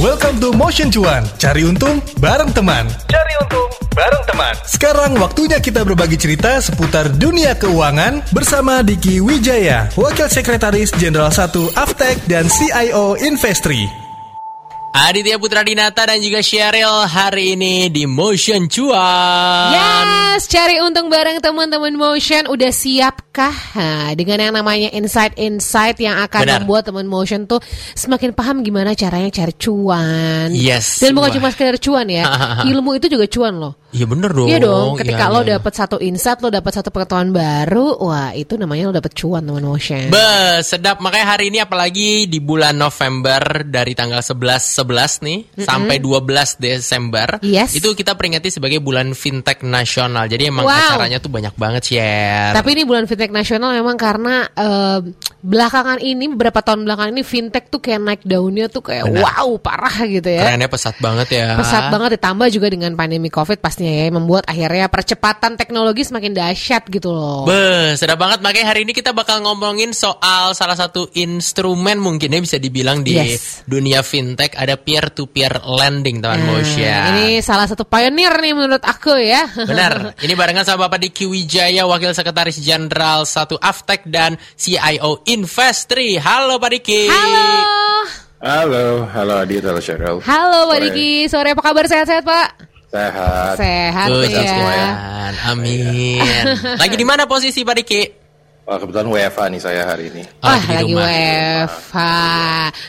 Welcome to Motion Cuan. Cari untung bareng teman. Cari untung bareng teman. Sekarang waktunya kita berbagi cerita seputar dunia keuangan bersama Diki Wijaya, Wakil Sekretaris Jenderal 1 Aftek dan CIO Investri. Aditya Putra Dinata dan juga Sheryl hari ini di Motion Cuan. Yes, cari untung bareng teman-teman Motion. Udah siapkah ha, dengan yang namanya insight-insight yang akan Benar. membuat teman Motion tuh semakin paham gimana caranya cari cuan. Yes, Dan bukan wah. cuma sekedar cuan ya, ilmu itu juga cuan loh. Iya bener dong. Iya dong, ketika Iya, lo iya. dapet satu insight, lo dapet satu pengetahuan baru, wah itu namanya lo dapet cuan teman Motion. Be, sedap. Makanya hari ini apalagi di bulan November dari tanggal 11 11 nih sampai 12 Desember. Yes. Itu kita peringati sebagai bulan fintech nasional. Jadi emang Wow. acaranya tuh banyak banget share. Tapi ini bulan fintech nasional memang karena eh, belakangan ini beberapa tahun belakangan ini fintech tuh kayak naik daunnya tuh kayak Benar. wow parah gitu ya. Kerennya pesat banget ya. Pesat banget ditambah juga dengan pandemi Covid pastinya ya membuat akhirnya percepatan teknologi semakin dahsyat gitu loh. Be, sedap banget. Makanya hari ini kita bakal ngomongin soal salah satu instrumen mungkin ya bisa dibilang di Yes. dunia fintech ada peer-to-peer lending teman Nah, Motion. Ini salah satu pioneer nih menurut aku ya. Benar. Ini barengan sama Bapak Diki Wijaya, Wakil Sekretaris Jenderal 1 Aftek dan CIO Investri. Halo Pak Diki. Halo. Halo, halo Adit, halo Cheryl. Halo Pak Sore. Diki, sore apa kabar sehat-sehat Pak? Sehat. Sehat Puji ya. Tuhan. Amin. Lagi di mana posisi Pak Diki? Wah, kebetulan WFA nih saya hari ini. Oh, Wah di lagi rumah. WFH.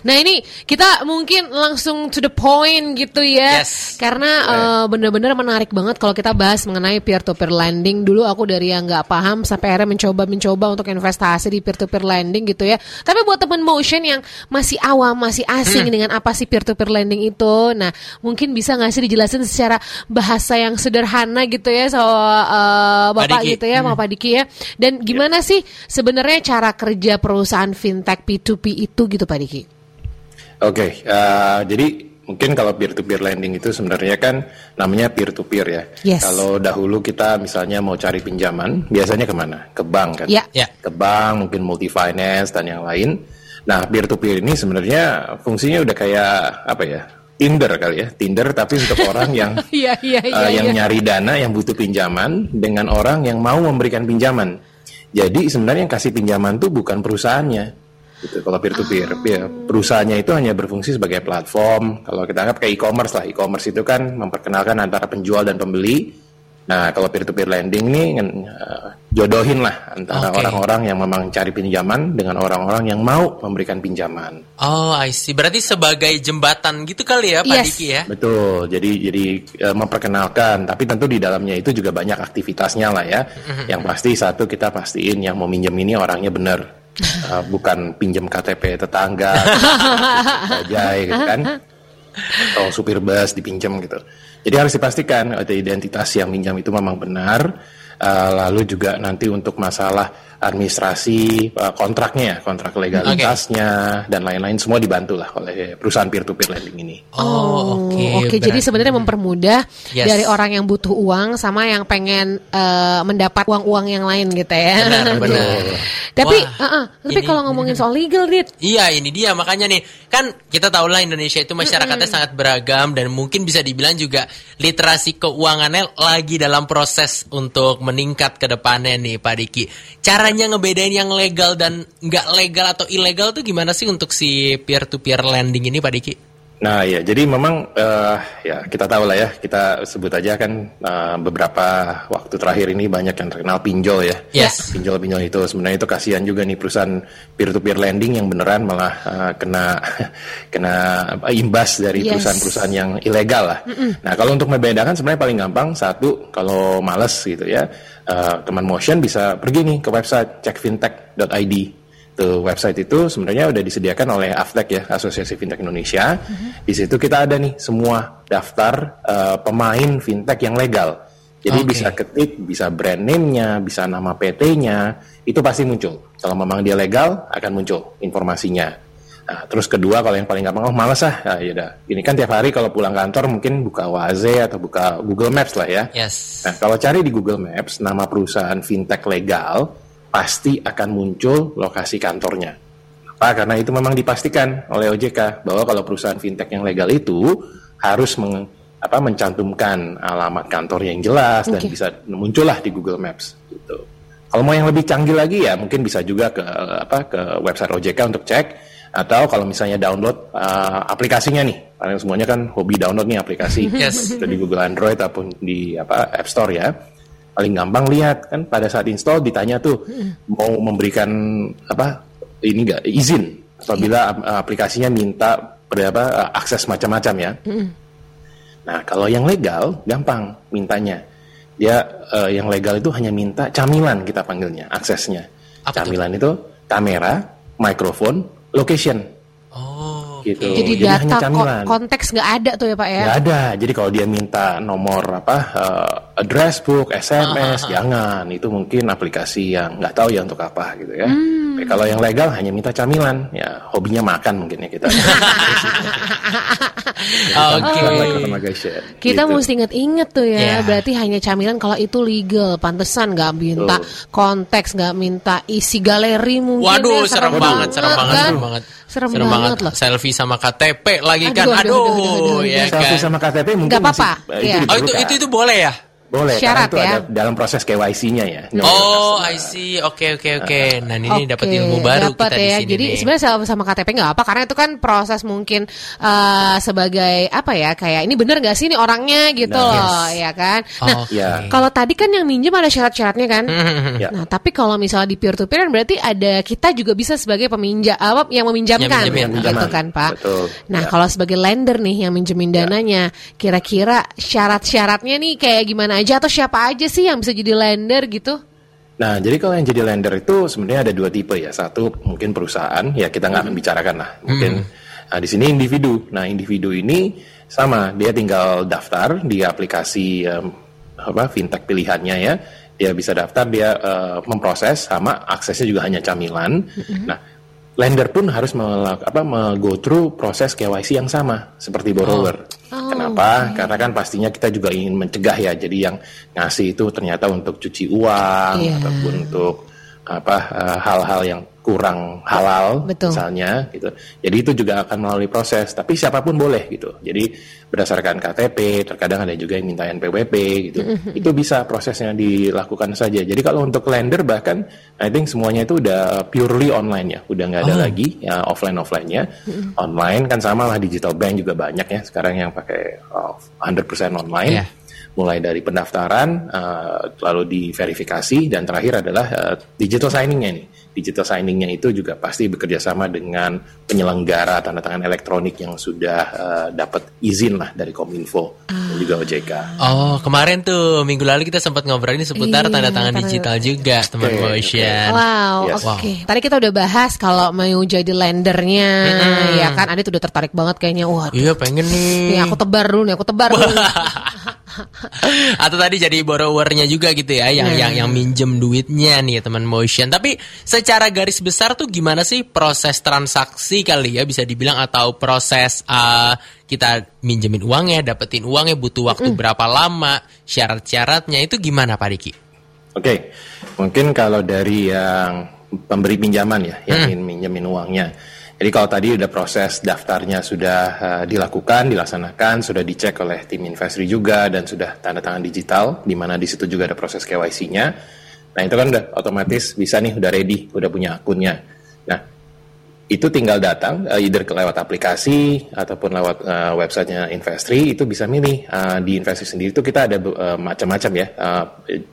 Nah ini kita mungkin langsung to the point gitu ya. Yes. Karena eh, bener-bener menarik banget kalau kita bahas mengenai peer to peer lending. Dulu aku dari yang nggak paham sampai akhirnya mencoba-mencoba untuk investasi di peer to peer lending gitu ya. Tapi buat teman motion yang masih awam, masih asing Hmm. dengan apa sih peer to peer lending itu. Nah mungkin bisa nggak sih dijelasin secara bahasa yang sederhana gitu ya so eh, bapak Diki. gitu ya, sama Pak Diki ya. Dan gimana sih sebenarnya cara kerja perusahaan fintech P2P itu gitu Pak Diki? Oke, eh, jadi mungkin kalau peer-to-peer lending itu sebenarnya kan namanya peer-to-peer ya. Yes. Kalau dahulu kita misalnya mau cari pinjaman, biasanya ke mana? Ke bank kan? Ya. Ya. Ke bank, mungkin multi finance dan yang lain. Nah, peer-to-peer ini sebenarnya fungsinya udah kayak apa ya? Tinder kali ya, Tinder tapi untuk orang yang Iya iya iya. uh, yang iya. nyari dana yang butuh pinjaman dengan orang yang mau memberikan pinjaman. Jadi sebenarnya yang kasih pinjaman tuh bukan perusahaannya. Gitu kalau peer to peer. Ya, perusahaannya itu hanya berfungsi sebagai platform. Kalau kita anggap kayak e-commerce lah. E-commerce itu kan memperkenalkan antara penjual dan pembeli. Nah, kalau peer to peer lending nih uh, jodohin lah antara orang-orang yang memang cari pinjaman dengan orang-orang yang mau memberikan pinjaman. Oh, I see. Berarti sebagai jembatan gitu kali ya Pak Yes. Diki ya? Betul, jadi jadi eh, memperkenalkan, tapi tentu di dalamnya itu juga banyak aktivitasnya lah ya. Yang pasti satu kita pastiin yang mau minjem ini orangnya benar, Eh, bukan pinjem KTP tetangga, aja gitu kan, atau supir bus dipinjam gitu. Jadi harus dipastikan ada identitas yang minjam itu memang benar. Eh, lalu juga nanti untuk masalah administrasi eh, kontraknya, kontrak legalitasnya dan lain-lain semua dibantu lah oleh perusahaan peer-to-peer lending ini. Oh, oke. Oke, jadi berarti- sebenarnya mempermudah Yes. dari orang yang butuh uang sama yang pengen eh, mendapat uang-uang yang lain gitu ya. Benar, benar. tapi, Wah, uh-uh, tapi ini- kalau ngomongin soal legal, dit, Iya ini dia makanya nih kan kita tahu lah Indonesia itu masyarakatnya sangat beragam dan mungkin bisa dibilang juga literasi keuangannya lagi dalam proses untuk meningkat ke depannya nih Pak Diki. Caranya ngebedain yang legal dan nggak legal atau ilegal tuh gimana sih untuk si peer to peer lending ini Pak Diki? Nah ya, jadi memang eh, ya kita tahu lah ya, kita sebut aja kan eh, beberapa waktu terakhir ini banyak yang terkenal pinjol ya. Yes. Pinjol-pinjol itu sebenarnya itu kasihan juga nih perusahaan peer-to-peer lending yang beneran malah eh, kena kena imbas dari Yes. perusahaan-perusahaan yang ilegal lah. Nah kalau untuk membedakan sebenarnya paling gampang satu kalau males gitu ya, eh, teman motion bisa pergi nih ke website checkfintech.id Tuh website itu sebenarnya udah disediakan oleh Aftek ya, Asosiasi Fintech Indonesia. Di situ kita ada nih semua daftar eh, pemain fintech yang legal. Jadi Oke. bisa ketik, bisa brand name-nya, bisa nama PT-nya, itu pasti muncul. Kalau memang dia legal, akan muncul informasinya. Nah, terus kedua kalau yang paling gampang, oh males ah, nah, yaudah. Ini kan tiap hari kalau pulang kantor mungkin buka Waze atau buka Google Maps lah ya. Yes. Nah, kalau cari di Google Maps nama perusahaan fintech legal, pasti akan muncul lokasi kantornya. Kenapa? Karena itu memang dipastikan oleh OJK bahwa kalau perusahaan fintech yang legal itu harus meng, apa, mencantumkan alamat kantor yang jelas dan Oke. bisa muncullah di Google Maps gitu. Kalau mau yang lebih canggih lagi ya mungkin bisa juga ke apa ke website OJK untuk cek atau kalau misalnya download uh, aplikasinya nih. Karena semuanya kan hobi download nih aplikasi Yes. Itu di Google Android ataupun di apa App Store ya. Paling gampang lihat kan pada saat install ditanya tuh mau memberikan apa ini enggak izin apabila uh, aplikasinya minta berapa uh, akses macam-macam ya. Nah, kalau yang legal gampang mintanya. Dia eh, yang legal itu hanya minta camilan kita panggilnya, aksesnya. Apa camilan itu kamera, mikrofon, location Gitu. Jadi, hanya data ko- camilan. konteks nggak ada tuh ya Pak ya? Nggak ada. Jadi kalau dia minta nomor apa eh, address book, Ah, SMS, jangan. Itu mungkin aplikasi yang nggak tahu ya untuk apa gitu ya. Hmm. Tapi kalau yang legal hanya minta camilan, ya hobinya makan mungkin ya kita. Oke. Automation, Kita gitu. mesti inget-inget tuh ya, Ya. berarti hanya camilan kalau itu legal, pantesan nggak minta Betul. konteks, nggak minta isi galeri mungkin. Waduh, ya, serem banget, serem banget, kan? serem banget. Serem banget loh. Selfie sama KTP lagi Aduh, kan. aduh, Aduh, aduh, aduh, aduh, ya Selfie kan. sama KTP mungkin apa-apa, masih, eh, iya. Oh, itu itu itu boleh ya? Boleh Syarat itu ya. ada dalam proses KYC-nya ya. Oh, I see. Oke, oke, oke. Nah, ini dapat Oke, ilmu baru dapat kita di ya. sini Jadi nih. sebenarnya sama, sama KTP nggak apa karena itu kan proses mungkin eh, sebagai apa ya kayak ini bener nggak sih ini orangnya gitu Nah, loh ya kan. Nah Oke. Ya. kalau tadi kan yang minjem ada syarat-syaratnya kan. Ya. Nah tapi kalau misalnya di peer to peer kan berarti ada kita juga bisa sebagai peminjam apa yang meminjamkan Yang minjemin, gitu kan pak. Betul. Nah Ya. kalau sebagai lender nih yang minjemin dananya, kira-kira syarat-syaratnya nih kayak gimana aja atau siapa aja sih yang bisa jadi lender gitu? Nah, jadi kalau yang jadi lender itu sebenarnya ada dua tipe ya. Satu mungkin perusahaan, ya kita nggak akan bicarakan lah. Mungkin nah, di sini individu. Nah, individu ini sama, dia tinggal daftar di aplikasi em, apa fintech pilihannya ya. Dia bisa daftar, dia eh, memproses sama aksesnya juga hanya camilan. Nah, lender pun harus melak- apa go through proses KYC yang sama seperti borrower. Oh, Kenapa? Karena kan pastinya kita juga ingin mencegah ya. Jadi yang ngasih itu ternyata untuk cuci uang Iya. ataupun untuk apa eh, hal-hal yang kurang halal Betul. misalnya gitu. Jadi itu juga akan melalui proses, tapi siapa pun boleh gitu. Jadi berdasarkan KTP, terkadang ada juga yang minta NPWP gitu. Itu bisa prosesnya dilakukan saja. Jadi kalau untuk lender bahkan I think semuanya itu udah purely online ya, udah nggak ada Oh. lagi ya offline offline-nya. Online kan sama lah digital bank juga banyak ya sekarang yang pakai oh, 100% online Iya. Mulai dari pendaftaran eh, lalu diverifikasi dan terakhir adalah eh, digital signingnya nih digital signingnya itu juga pasti bekerja sama dengan penyelenggara tanda tangan elektronik yang sudah eh, dapat izin lah dari Kominfo dan juga OJK. Oh, kemarin tuh minggu lalu kita sempat ngobrolin seputar Iya, tanda tangan tanda- digital juga, teman Oke, motion. Wow, Yes. oke. Tadi kita udah bahas kalau mau jadi lendernya, ya kan? Adit udah tertarik banget kayaknya. Wah, Iya, pengen nih. nih aku tebar dulu nih, aku tebar dulu. Atau tadi jadi borrowernya juga gitu ya, yang Nah. yang yang minjem duitnya nih teman motion. Tapi secara garis besar tuh gimana sih proses transaksi kali ya bisa dibilang atau proses uh, kita minjemin uangnya, dapetin uangnya butuh waktu berapa lama, syarat-syaratnya itu gimana Pak Diki? Oke, mungkin kalau dari yang pemberi pinjaman ya, yang ingin minjemin uangnya. Jadi kalau tadi udah proses daftarnya sudah eh, dilakukan, dilaksanakan, sudah dicek oleh tim investri juga dan sudah tanda tangan digital, di mana di situ juga ada proses KYC-nya. Nah itu kan udah otomatis bisa nih, udah ready, udah punya akunnya. Nah itu tinggal datang uh, either lewat aplikasi ataupun lewat uh, websitenya Investri itu bisa milih Uh, di Investri sendiri itu kita ada uh, macam-macam ya uh,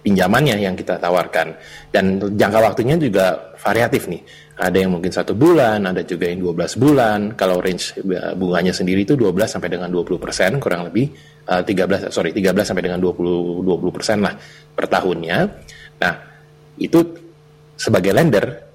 pinjamannya yang kita tawarkan dan jangka waktunya juga variatif nih ada yang mungkin satu bulan ada juga yang 12 bulan. Kalau range uh, bunganya sendiri itu 12 sampai dengan 20 persen kurang lebih uh, 13 sorry 13 sampai dengan 20 20 persen lah per tahunnya. Nah itu sebagai lender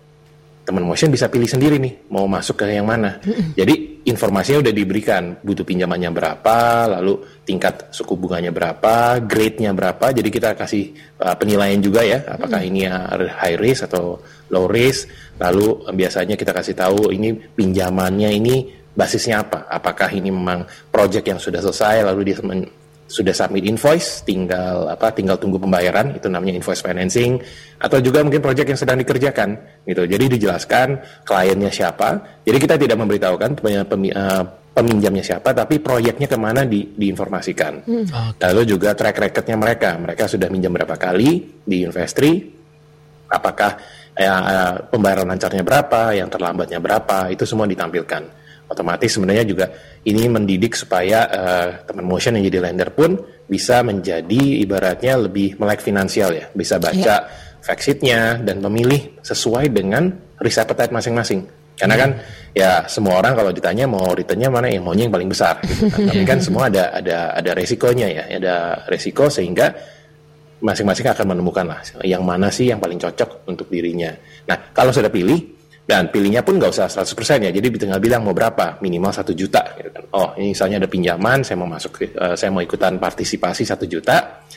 teman motion bisa pilih sendiri nih mau masuk ke yang mana. Jadi informasinya udah diberikan butuh pinjamannya berapa, lalu tingkat suku bunganya berapa, grade-nya berapa. Jadi kita kasih uh, penilaian juga ya, apakah ini uh, high risk atau low risk. Lalu biasanya kita kasih tahu ini pinjamannya ini basisnya apa? Apakah ini memang project yang sudah selesai lalu dia men- sudah submit invoice, tinggal apa tinggal tunggu pembayaran itu namanya invoice financing atau juga mungkin proyek yang sedang dikerjakan gitu. Jadi dijelaskan kliennya siapa. Jadi kita tidak memberitahukan pem, uh, peminjamnya siapa, tapi proyeknya ke mana di, diinformasikan. Hmm. Okay. Lalu juga track recordnya mereka, mereka sudah minjam berapa kali di Investri, apakah ya, uh, pembayaran lancarnya berapa, yang terlambatnya berapa, itu semua ditampilkan otomatis sebenarnya juga ini mendidik supaya uh, teman motion yang jadi lender pun bisa menjadi ibaratnya lebih melek finansial ya, bisa baca yeah. fact sheetnya dan memilih sesuai dengan risk appetite masing-masing. Karena kan ya semua orang kalau ditanya mau returnnya mana yang maunya yang paling besar. Gitu. Tapi kan semua ada ada ada resikonya ya, ada resiko sehingga masing-masing akan menemukan lah yang mana sih yang paling cocok untuk dirinya. Nah kalau sudah pilih dan pilihnya pun nggak usah 100% ya, jadi tinggal bilang mau berapa, minimal satu juta. Gitu kan. Oh, ini misalnya ada pinjaman, saya mau masuk, uh, saya mau ikutan partisipasi satu juta.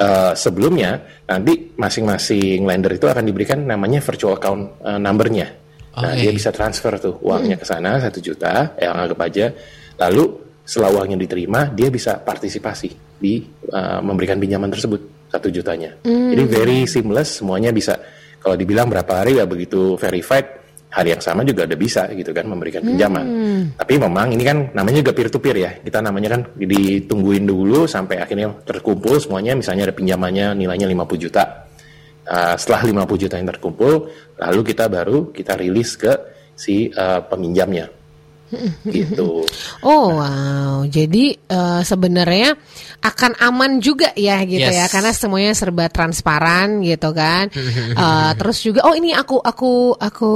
Uh, sebelumnya nanti masing-masing lender itu akan diberikan namanya virtual account uh, numbernya. Okay. Nah, dia bisa transfer tuh uangnya ke sana satu juta, yang anggap aja. Lalu setelah uangnya diterima, dia bisa partisipasi di uh, memberikan pinjaman tersebut satu jutanya. Mm. Jadi very seamless, semuanya bisa kalau dibilang berapa hari ya begitu verified hari yang sama juga udah bisa gitu kan memberikan pinjaman. Hmm. Tapi memang ini kan namanya juga peer to peer ya. Kita namanya kan ditungguin dulu sampai akhirnya terkumpul semuanya misalnya ada pinjamannya nilainya 50 juta. Uh, setelah 50 juta yang terkumpul, lalu kita baru kita rilis ke si uh, peminjamnya gitu. Oh wow, jadi uh, sebenarnya akan aman juga ya gitu ya, yes. ya, karena semuanya serba transparan gitu kan. uh, terus juga, oh ini aku aku aku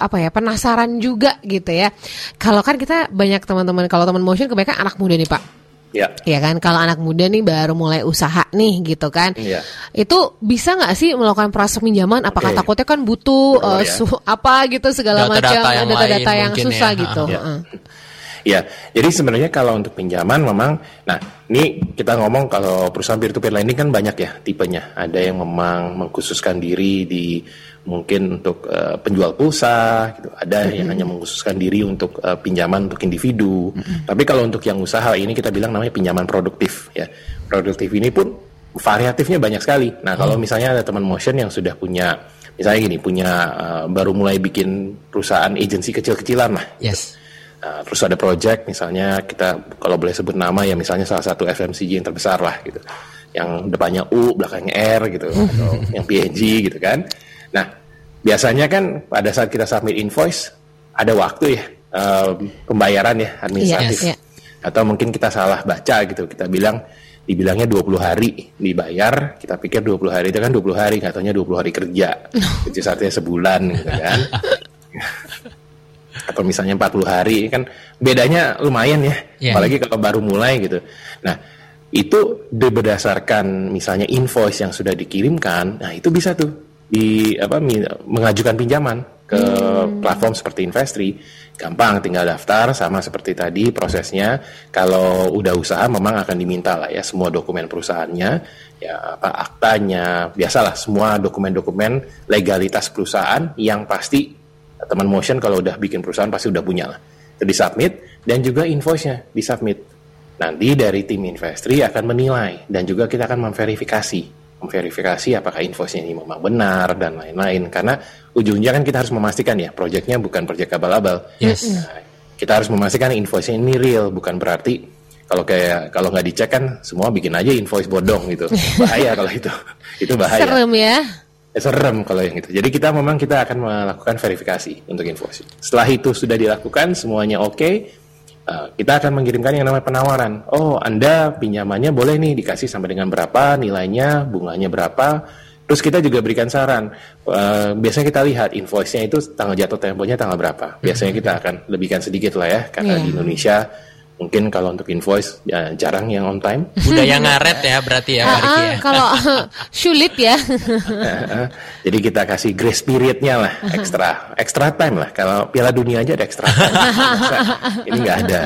apa ya penasaran juga gitu ya. Kalau kan kita banyak teman-teman, kalau teman motion kebanyakan anak muda nih pak. Ya. ya kan kalau anak muda nih baru mulai usaha nih gitu kan. Ya. Itu bisa nggak sih melakukan proses pinjaman? Apakah okay. takutnya kan butuh uh, ya. apa gitu segala macam data-data yang, yang susah ya. gitu. Ya. Uh. Ya, jadi sebenarnya kalau untuk pinjaman memang, nah ini kita ngomong kalau perusahaan peer-to-peer lending kan banyak ya tipenya. Ada yang memang mengkhususkan diri di mungkin untuk uh, penjual pulsa, gitu. Ada mm-hmm. yang hanya mengkhususkan diri untuk uh, pinjaman untuk individu. Mm-hmm. Tapi kalau untuk yang usaha ini kita bilang namanya pinjaman produktif ya. Produktif ini pun variatifnya banyak sekali. Nah kalau mm. misalnya ada teman motion yang sudah punya misalnya gini punya uh, baru mulai bikin perusahaan agensi kecil-kecilan lah. Gitu. Yes. Nah, terus ada project misalnya kita kalau boleh sebut nama ya misalnya salah satu FMCG yang terbesar lah gitu. Yang depannya U, belakangnya R gitu atau yang PNG gitu kan. Nah, biasanya kan pada saat kita submit invoice ada waktu ya um, pembayaran ya administratif. Yes, yeah. Atau mungkin kita salah baca gitu. Kita bilang dibilangnya 20 hari dibayar, kita pikir 20 hari itu kan 20 hari, katanya 20 hari kerja. Itu artinya sebulan gitu kan. atau misalnya 40 hari kan bedanya lumayan ya yeah. apalagi kalau baru mulai gitu nah itu berdasarkan misalnya invoice yang sudah dikirimkan nah itu bisa tuh di apa mengajukan pinjaman ke hmm. platform seperti Investri gampang tinggal daftar sama seperti tadi prosesnya kalau udah usaha memang akan diminta lah ya semua dokumen perusahaannya ya apa aktanya biasalah semua dokumen-dokumen legalitas perusahaan yang pasti teman motion kalau udah bikin perusahaan pasti udah punya lah. Itu disubmit dan juga invoice-nya disubmit nanti dari tim investri akan menilai dan juga kita akan memverifikasi. Memverifikasi apakah invoice-nya ini memang benar dan lain-lain karena ujungnya kan kita harus memastikan ya proyeknya bukan proyek abal-abal. Yes. nah, kita harus memastikan invoice-nya ini real bukan berarti kalau kayak kalau nggak dicek kan semua bikin aja invoice bodong gitu. Bahaya kalau itu. Itu bahaya. Serem Ya, serem kalau yang itu. Jadi kita memang kita akan melakukan verifikasi untuk invoice. Setelah itu sudah dilakukan semuanya oke, okay, uh, kita akan mengirimkan yang namanya penawaran. Oh, Anda pinjamannya boleh nih dikasih sampai dengan berapa, nilainya, bunganya berapa. Terus kita juga berikan saran. Uh, biasanya kita lihat invoice-nya itu tanggal jatuh temponya tanggal berapa. Biasanya kita akan lebihkan sedikit lah ya karena yeah. di Indonesia mungkin kalau untuk invoice ya, jarang yang on time. Udah yang ngaret ya berarti ya. Uh, uh, ya. Kalau sulit ya. Jadi kita kasih grace periodnya lah, ekstra ekstra time lah. Kalau Piala Dunia aja ada ekstra time. ini nggak ada.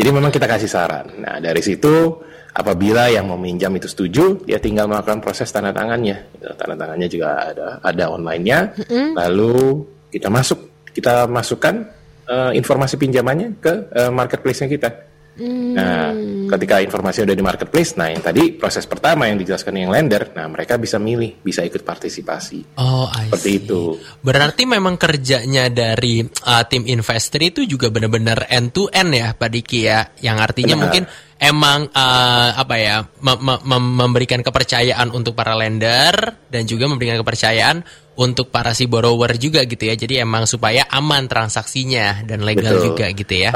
Jadi memang kita kasih saran. Nah dari situ apabila yang mau minjam itu setuju, ya tinggal melakukan proses tanda tangannya. Tanda tangannya juga ada ada online-nya. Lalu kita masuk, kita masukkan uh, informasi pinjamannya ke uh, marketplace-nya kita. Nah, ketika informasi udah di marketplace, nah yang tadi proses pertama yang dijelaskan yang lender, nah mereka bisa milih, bisa ikut partisipasi. Oh, I Seperti see. itu. Berarti memang kerjanya dari uh, tim investor itu juga benar-benar end to end ya, Pak Diki ya. Yang artinya Benar. mungkin emang uh, apa ya mem- mem- memberikan kepercayaan untuk para lender dan juga memberikan kepercayaan untuk para si borrower juga gitu ya. Jadi emang supaya aman transaksinya dan legal Betul. juga gitu ya.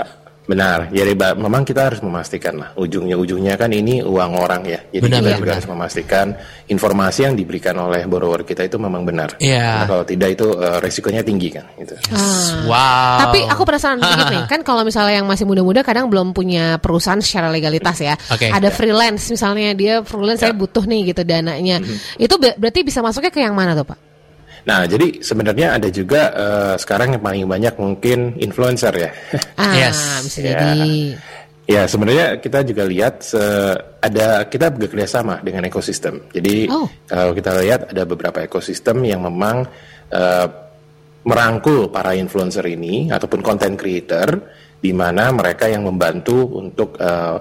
Benar, jadi ba- memang kita harus memastikan lah ujungnya-ujungnya kan ini uang orang ya. Jadi Benar, kita benar, juga benar. harus memastikan informasi yang diberikan oleh borrower kita itu memang benar. Iya. Karena kalau tidak itu eh, resikonya tinggi kan. Gitu. Ah. Wow. Tapi aku penasaran dikit nih, kan kalau misalnya yang masih muda-muda kadang belum punya perusahaan secara legalitas ya. Oke. Ada freelance misalnya dia freelance saya butuh nih gitu dananya. Itu be- berarti bisa masuknya ke yang mana tuh, Pak? Nah, jadi sebenarnya ada juga eh, sekarang yang paling banyak mungkin influencer ya. Ah, Yes. bisa Ya. jadi. Ya, sebenarnya kita juga lihat se- ada kita bekerja sama dengan ekosistem. Jadi Oh. kalau kita lihat ada beberapa ekosistem yang memang eh, merangkul para influencer ini ataupun content creator di mana mereka yang membantu untuk eh,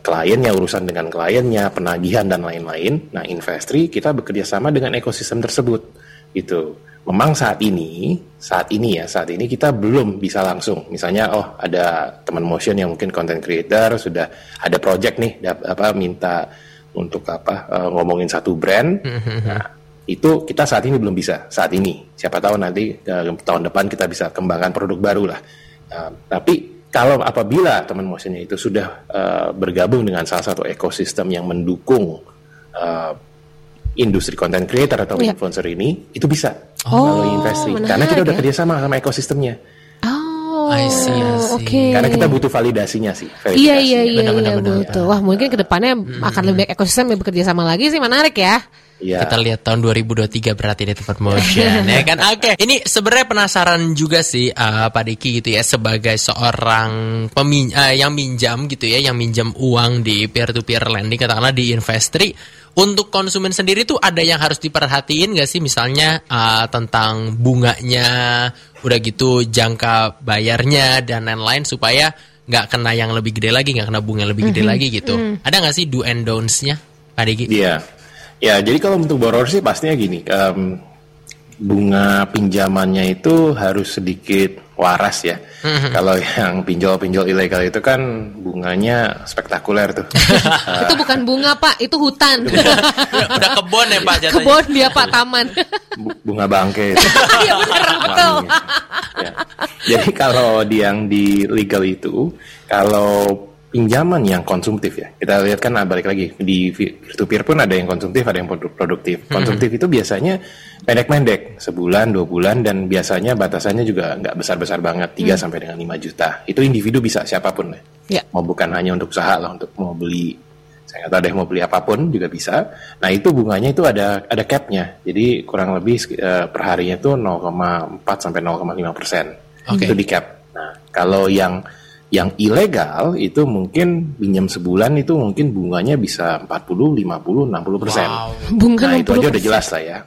kliennya urusan dengan kliennya, penagihan dan lain-lain. Nah, Investri kita bekerja sama dengan ekosistem tersebut. Itu. Memang saat ini, saat ini ya, saat ini kita belum bisa langsung. Misalnya, oh ada teman motion yang mungkin content creator sudah ada project nih, apa minta untuk apa eh, ngomongin satu brand. Nah, itu kita saat ini belum bisa. Saat ini, siapa tahu nanti eh, tahun depan kita bisa kembangkan produk baru lah. Nah, tapi kalau apabila teman motionnya itu sudah eh, bergabung dengan salah satu ekosistem yang mendukung eh, industri content creator atau Iya. influencer ini, itu bisa Oh, melalui Investri. Karena kita udah ya. kerjasama sama ekosistemnya. Oh, I see, I see. oke. Karena kita butuh validasinya sih. Iya iya iya Benar, iya benar. Wah mungkin ke depannya akan lebih banyak ekosistem yang bekerja sama lagi sih menarik ya. Iya. Kita lihat tahun 2023 berarti di tempat motion ya kan. Oke, ini sebenarnya penasaran juga sih uh, Pak Diki gitu ya sebagai seorang pemin uh, yang minjam gitu ya, yang minjam uang di peer to peer lending katakanlah di Investri. Untuk konsumen sendiri tuh ada yang harus diperhatiin gak sih misalnya uh, tentang bunganya, udah gitu jangka bayarnya dan lain-lain supaya nggak kena yang lebih gede lagi, nggak kena bunga yang lebih gede lagi gitu. Ada nggak sih do and don'ts-nya Pak Diki? Iya. Ya, jadi kalau untuk borrower sih pastinya gini, em, bunga pinjamannya itu harus sedikit waras ya. Kalau yang pinjol-pinjol ilegal itu kan bunganya spektakuler tuh. Eh, itu bukan bunga pak, itu hutan. udah kebon ya Pak jatuhnya. Kebun dia pak taman. Bu- bunga bangke. Iya benar betul. Ya. Jadi kalau di yang di legal itu, kalau pinjaman yang konsumtif ya, kita lihat kan ah, balik lagi di peer to peer pun ada yang konsumtif, ada yang produ- produktif. Konsumtif itu biasanya pendek-pendek, sebulan, dua bulan, dan biasanya batasannya juga nggak besar-besar banget, 3 sampai dengan 5 juta. Itu individu bisa siapa pun ya. Ya. Mau bukan hanya untuk usaha lah, untuk mau beli saya nggak tahu deh mau beli apa pun juga bisa. Nah itu bunganya itu ada ada capnya, jadi kurang lebih eh, per harinya itu 0,4 sampai 0,5 persen. Oke. Itu di cap. Nah kalau yang yang ilegal itu mungkin pinjam sebulan itu mungkin bunganya bisa 40, 50, 60 persen. Wow. Bunga Nah itu aja 60%. udah jelas lah ya.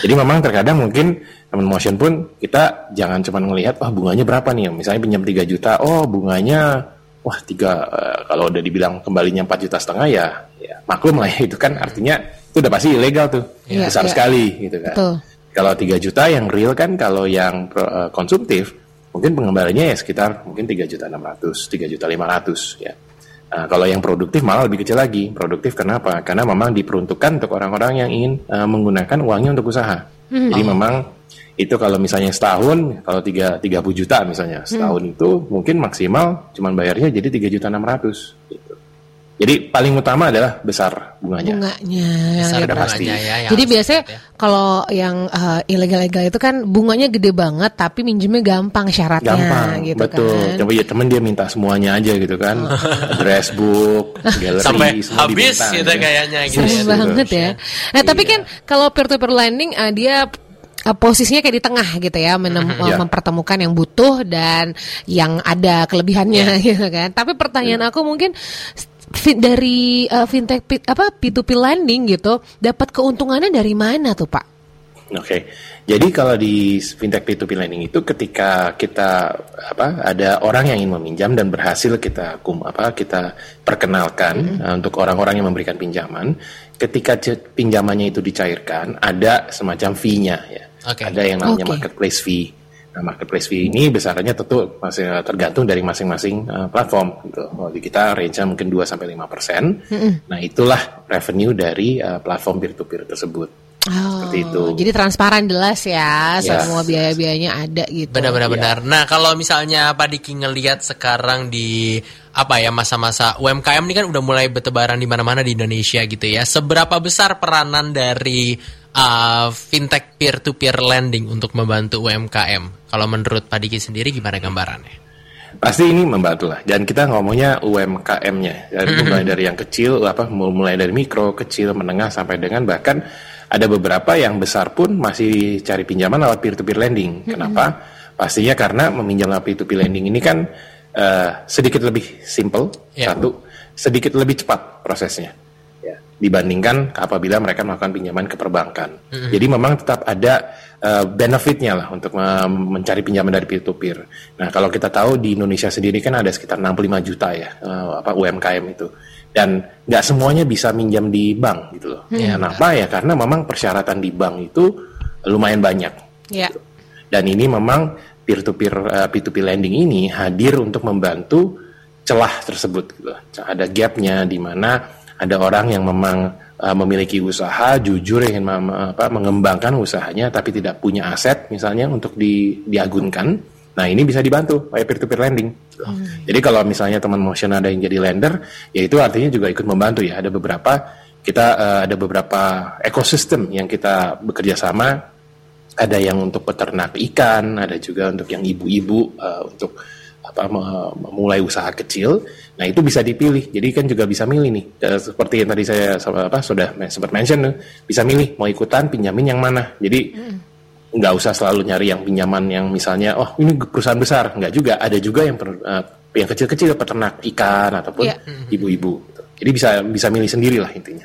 Jadi memang terkadang mungkin teman motion pun kita jangan cuma melihat wah bunganya berapa nih. Misalnya pinjam 3 juta, oh bunganya wah tiga eh, kalau udah dibilang kembalinya 4 juta setengah ya, ya maklum lah ya itu kan artinya itu udah pasti ilegal tuh. Iya, Besar iya. sekali gitu kan. Betul. Kalau 3 juta yang real kan kalau yang eh, konsumtif mungkin pengembaliannya ya sekitar mungkin 3 juta 600, 3 juta 500 ya. Nah, kalau yang produktif malah lebih kecil lagi. Produktif kenapa? Karena memang diperuntukkan untuk orang-orang yang ingin eh, menggunakan uangnya untuk usaha. Jadi memang itu kalau misalnya setahun, kalau tiga 30 juta misalnya setahun itu mungkin maksimal cuman bayarnya jadi 3 juta 600 gitu. Jadi paling utama adalah besar bunganya. Bunganya yang Besar gitu. udah pasti. ya, yang Jadi biasanya diingat ya. kalau yang eh, ilegal-ilegal itu kan bunganya gede banget tapi minjemnya gampang syaratnya Gampang, gitu betul. kan. Coba ya temen dia minta semuanya aja gitu kan, address book, gallery, sampai semua habis diminta, gitu ya. kayaknya gitu Sering ya. Yes, banget betul. ya. Nah, tapi Iya. kan kalau peer to peer lending uh, dia uh, posisinya kayak di tengah gitu ya, menem- uh, Ya. mempertemukan yang butuh dan yang ada kelebihannya gitu kan. Tapi pertanyaan aku mungkin fi- dari uh, fintech apa P2P lending gitu, dapat keuntungannya dari mana tuh, Pak? Oke, jadi kalau di fintech P2P lending itu ketika kita apa ada orang yang ingin meminjam dan berhasil kita kum apa kita perkenalkan uh, untuk orang-orang yang memberikan pinjaman, ketika pinjamannya itu dicairkan ada semacam fee-nya ya, Oke. ada yang namanya Oke. marketplace fee. Nah, marketplace fee ini besarannya tentu masih tergantung dari masing-masing uh, platform. Gitu. Kalau di kita range-nya mungkin 2 sampai 5 persen. Nah, itulah revenue dari uh, platform peer-to-peer tersebut. Oh, Seperti itu. Jadi transparan jelas ya, Ya. semua biaya-biayanya ada gitu. Benar-benar Iya. benar. Nah, kalau misalnya Pak Diki ngelihat sekarang di apa ya masa-masa UMKM ini kan udah mulai bertebaran di mana-mana di Indonesia gitu ya. Seberapa besar peranan dari uh, fintech peer-to-peer lending untuk membantu UMKM? Kalau menurut Pak Diki sendiri gimana gambarannya? Pasti ini membantu lah. Dan kita ngomongnya UMKM-nya. Dari mulai dari yang kecil, apa mulai dari mikro, kecil, menengah sampai dengan bahkan ada beberapa yang besar pun masih cari pinjaman lewat peer-to-peer lending. Kenapa? Pastinya karena meminjam lewat peer-to-peer lending ini kan eh, sedikit lebih simple, Ya. satu, sedikit lebih cepat prosesnya. Ya, dibandingkan apabila mereka melakukan pinjaman ke perbankan. Jadi memang tetap ada uh, benefitnya lah untuk uh, mencari pinjaman dari peer to peer. Nah kalau kita tahu di Indonesia sendiri kan ada sekitar 65 juta ya uh, apa UMKM itu dan nggak semuanya bisa minjam di bank gitu loh. Kenapa ya? Karena memang persyaratan di bank itu lumayan banyak. Ya. Dan ini memang peer to peer P2P lending ini hadir untuk membantu celah tersebut. Gitu. Ada gapnya di mana ada orang yang memang uh, memiliki usaha, jujur ingin mem- apa, mengembangkan usahanya, tapi tidak punya aset misalnya untuk di, diagunkan. Nah ini bisa dibantu oleh peer to peer lending. gitu. Jadi kalau misalnya teman motion ada yang jadi lender, ya itu artinya juga ikut membantu ya. Ada beberapa kita uh, ada beberapa ekosistem yang kita bekerja sama ada yang untuk peternak ikan, ada juga untuk yang ibu-ibu uh, untuk apa me- memulai usaha kecil. Nah itu bisa dipilih. Jadi kan juga bisa milih nih. Eh, Seperti yang tadi saya apa sudah sempat mention, bisa milih mau ikutan pinjamin yang mana. Jadi nggak usah selalu nyari yang pinjaman yang misalnya, oh ini perusahaan besar. Nggak juga. Ada juga yang per- eh, yang kecil-kecil peternak ikan ataupun Iya. ibu-ibu. gitu. Jadi bisa bisa milih sendiri lah intinya.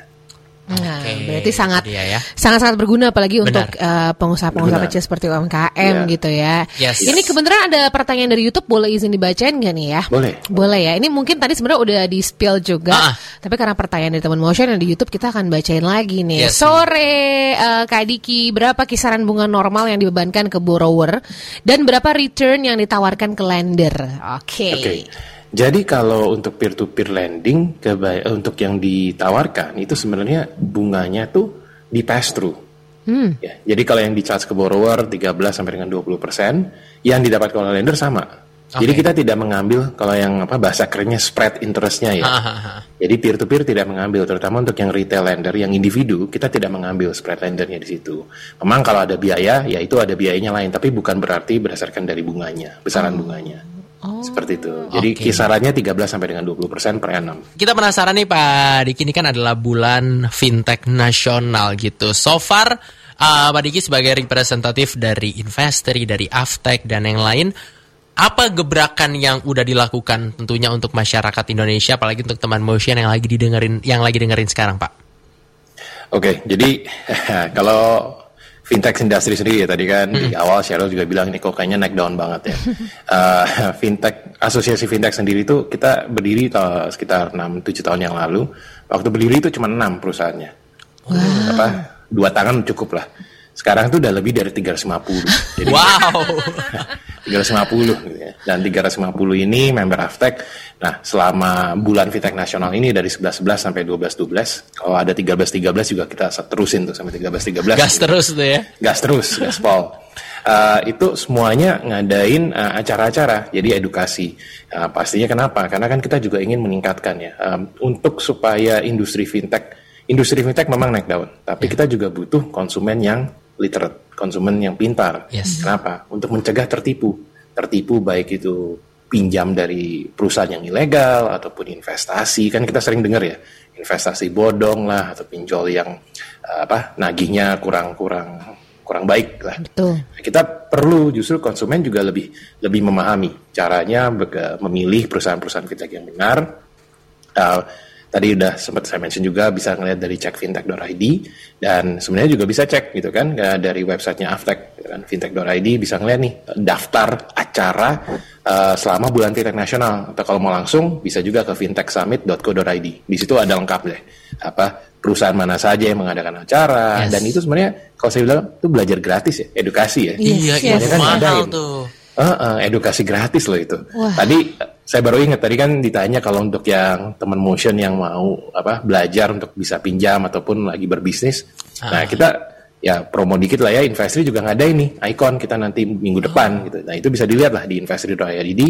Nah, berarti sangat ya. sangat-sangat berguna apalagi Benar. untuk eh, pengusaha-pengusaha Benar. kecil seperti UMKM Iya. gitu ya. Yes. Ini kebetulan ada pertanyaan dari YouTube boleh izin dibacain gak nih ya? Boleh. Boleh ya. Ini mungkin tadi sebenarnya udah di spill juga, Ah. tapi karena pertanyaan dari teman motion yang di YouTube kita akan bacain lagi nih. Yes. Sore eh, Kak Diki, berapa kisaran bunga normal yang dibebankan ke borrower dan berapa return yang ditawarkan ke lender? Oke. Oke. Jadi kalau untuk peer to peer lending keba- eh, untuk yang ditawarkan itu sebenarnya bunganya tuh di pass through. Ya, jadi kalau yang di charge ke borrower 13 sampai dengan 20%, yang didapatkan oleh lender sama. Jadi kita tidak mengambil kalau yang apa bahasa kerennya spread interestnya ya. Ah. Jadi peer to peer tidak mengambil, terutama untuk yang retail lender, yang individu kita tidak mengambil spread lendernya di situ. Memang kalau ada biaya, ya itu ada biayanya lain, tapi bukan berarti berdasarkan dari bunganya, besaran bunganya. Seperti itu. Jadi Oke. kisarannya 13 sampai dengan 20 persen per annum. Kita penasaran nih Pak Diki ini kan adalah bulan fintech nasional gitu. So far uh, Pak Diki sebagai representatif dari Investory, dari Aftek dan yang lain, apa gebrakan yang udah dilakukan tentunya untuk masyarakat Indonesia, apalagi untuk teman motion yang lagi didengerin, yang lagi dengerin sekarang Pak? Oke, jadi kalau fintech industry sendiri ya tadi kan di awal Cheryl juga bilang ini kok kayaknya naik down banget ya. Eh, fintech asosiasi fintech sendiri itu kita berdiri ta- sekitar 6 7 tahun yang lalu. Waktu berdiri itu cuma 6 perusahaannya. Apa? Dua tangan cukup lah. Sekarang itu udah lebih dari 350. Jadi Wow. 350 gitu ya. Dan 350 ini member Aftek. Nah, selama bulan Fintech Nasional ini dari 11-11 sampai 12-12, kalau ada 13-13 juga kita terusin tuh sampai 13-13. Gas terus tuh ya. Gas terus, gaspol. Eh, itu semuanya ngadain eh, acara-acara, jadi edukasi. Eh, pastinya kenapa? Karena kan kita juga ingin meningkatkan ya, em, untuk supaya industri fintech, industri fintech memang naik daun, tapi kita juga butuh konsumen yang literate, konsumen yang pintar. Yes. Kenapa? Untuk mencegah tertipu, tertipu baik itu pinjam dari perusahaan yang ilegal ataupun investasi, kan kita sering dengar ya, investasi bodong lah atau pinjol yang eh, apa nagihnya kurang-kurang kurang baik lah. Betul. Kita perlu justru konsumen juga lebih lebih memahami caranya memilih perusahaan-perusahaan fintech yang benar. Uh, tadi udah sempat saya mention juga bisa ngeliat dari cekfintech.id dan sebenarnya juga bisa cek gitu kan dari websitenya Aftek gitu kan fintech.id bisa ngeliat nih daftar acara uh, selama bulan fintech nasional atau kalau mau langsung bisa juga ke fintechsummit.co.id di situ ada lengkap deh apa perusahaan mana saja yang mengadakan acara Yes. dan itu sebenarnya kalau saya bilang itu belajar gratis ya edukasi ya Iya, Yes, itu yes. kan mahal ngadain. tuh. Eh, eh, edukasi gratis loh itu. Wah. Tadi saya baru ingat tadi kan ditanya kalau untuk yang teman motion yang mau apa belajar untuk bisa pinjam ataupun lagi berbisnis. Nah, kita ya promo dikit lah ya Investri juga ngadain nih Icon kita nanti minggu depan gitu. Nah, itu bisa dilihat lah di investri.id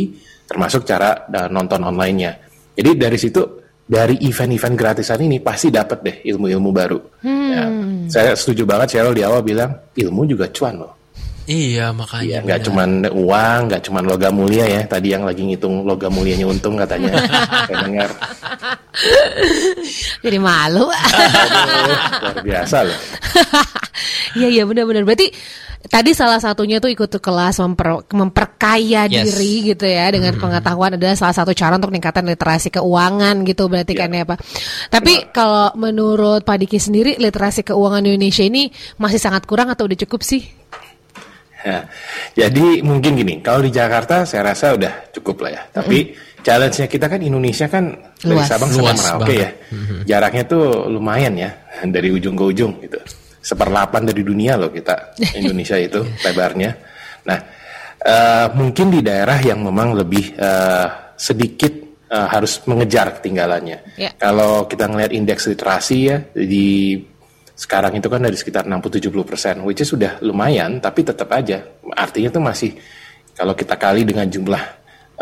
termasuk cara eh, nonton online-nya. Jadi dari situ dari event-event gratisan ini pasti dapat deh ilmu-ilmu baru. Ya, saya setuju banget Cheryl di awal bilang ilmu juga cuan loh. Iya, makanya. Iya, nggak benar. cuman uang, nggak cuman logam mulia ya. Tadi yang lagi ngitung logam mulianya untung katanya. Saya dengar. Jadi malu. Aduh, luar biasa loh. Iya iya benar-benar. Berarti tadi salah satunya tuh ikut kelas memper- memperkaya Yes. diri gitu ya dengan pengetahuan adalah salah satu cara untuk meningkatkan literasi keuangan gitu berarti kan ya Pak. Tapi kalau menurut Pak Diki sendiri literasi keuangan Indonesia ini masih sangat kurang atau udah cukup sih? Ya, jadi mungkin gini, kalau di Jakarta saya rasa udah cukup lah ya. Tapi challenge-nya kita kan Indonesia kan dari Luas. Sabang sampai Merauke banget. ya. Jaraknya tuh lumayan ya dari ujung ke ujung gitu. Seperlapan dari dunia loh kita Indonesia itu lebarnya. Nah, eh, mungkin di daerah yang memang lebih eh, sedikit eh, harus mengejar ketinggalannya. Ya. Kalau kita ngelihat indeks literasi ya di sekarang itu kan dari sekitar 60-70 persen, which is sudah lumayan, tapi tetap aja artinya tuh masih kalau kita kali dengan jumlah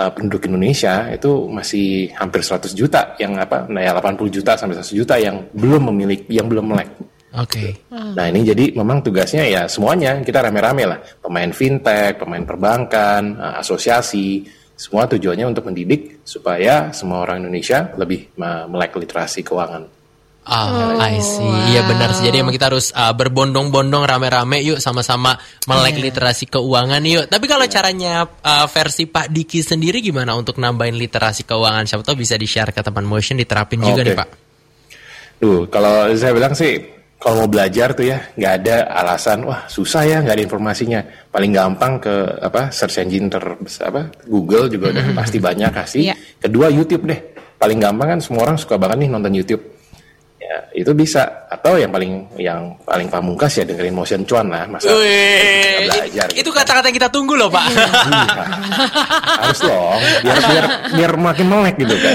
uh, penduduk Indonesia itu masih hampir 100 juta yang apa, nah ya 80 juta sampai 100 juta yang belum memiliki, yang belum melek. Oke. Nah ini jadi memang tugasnya ya semuanya kita rame-rame lah, pemain fintech, pemain perbankan, uh, asosiasi, semua tujuannya untuk mendidik supaya semua orang Indonesia lebih uh, melek literasi keuangan. Ah, I see. Iya benar sih. Jadi emang kita harus uh, berbondong-bondong rame-rame yuk sama-sama melek literasi keuangan yuk. Tapi kalau caranya uh, versi Pak Diki sendiri gimana untuk nambahin literasi keuangan? Siapa tahu bisa di-share ke teman motion diterapin juga nih Pak. Tuh, kalau saya bilang sih, kalau mau belajar tuh ya, nggak ada alasan, wah susah ya, nggak ada informasinya. Paling gampang ke apa search engine ter apa Google juga udah pasti banyak kasih. Iya. Kedua YouTube deh, paling gampang kan semua orang suka banget nih nonton YouTube. Ya itu bisa. Atau yang paling yang paling pamungkas ya dengerin motion cuan lah, masa Wih, belajar. itu gitu. kata-kata yang kita tunggu loh Pak. Iya. harus dong, biar biar biar makin melek gitu kan.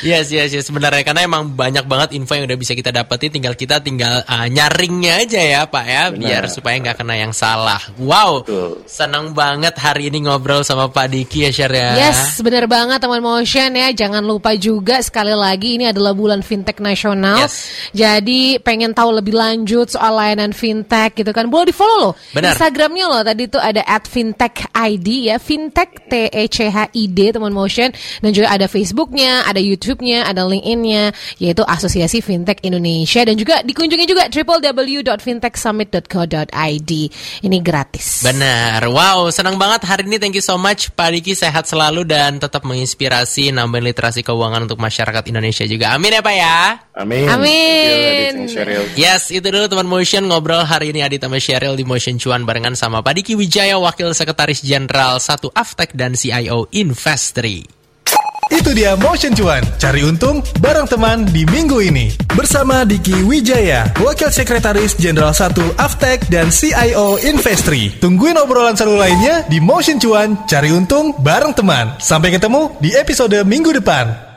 Yes, yes, yes. Sebenarnya karena emang banyak banget info yang udah bisa kita dapetin, tinggal kita tinggal uh, nyaringnya aja ya, Pak ya, biar supaya nggak kena yang salah. Wow, Betul. senang banget hari ini ngobrol sama Pak Diki ya, Syar ya. Yes, benar banget teman motion ya. Jangan lupa juga sekali lagi ini adalah bulan fintech nasional. Yes. Jadi pengen tahu lebih lanjut soal layanan fintech gitu kan. Boleh di follow loh. Benar. Instagramnya loh tadi tuh ada at fintech ID ya. Fintech T E C H I D teman motion. Dan juga ada Facebooknya, ada YouTube-nya, ada LinkedIn-nya yaitu Asosiasi Fintech Indonesia dan juga dikunjungi juga www.fintechsummit.co.id. Ini gratis. Benar, wow, senang banget hari ini. Thank you so much, Pak Diki. Sehat selalu dan tetap menginspirasi, nambahin literasi keuangan untuk masyarakat Indonesia juga. Amin ya, Pak ya. Amin. Amin. Adit Sheryl. Yes, itu dulu teman Motion ngobrol hari ini Adita sama Sheryl di Motion Cuan barengan sama Pak Diki Wijaya, Wakil Sekretaris Jenderal 1 Aftek dan CIO Investri. Itu dia Motion Cuan, cari untung bareng teman di minggu ini. Bersama Diki Wijaya, Wakil Sekretaris Jenderal 1 Aftek dan CIO Investri. Tungguin obrolan seru lainnya di Motion Cuan, cari untung bareng teman. Sampai ketemu di episode minggu depan.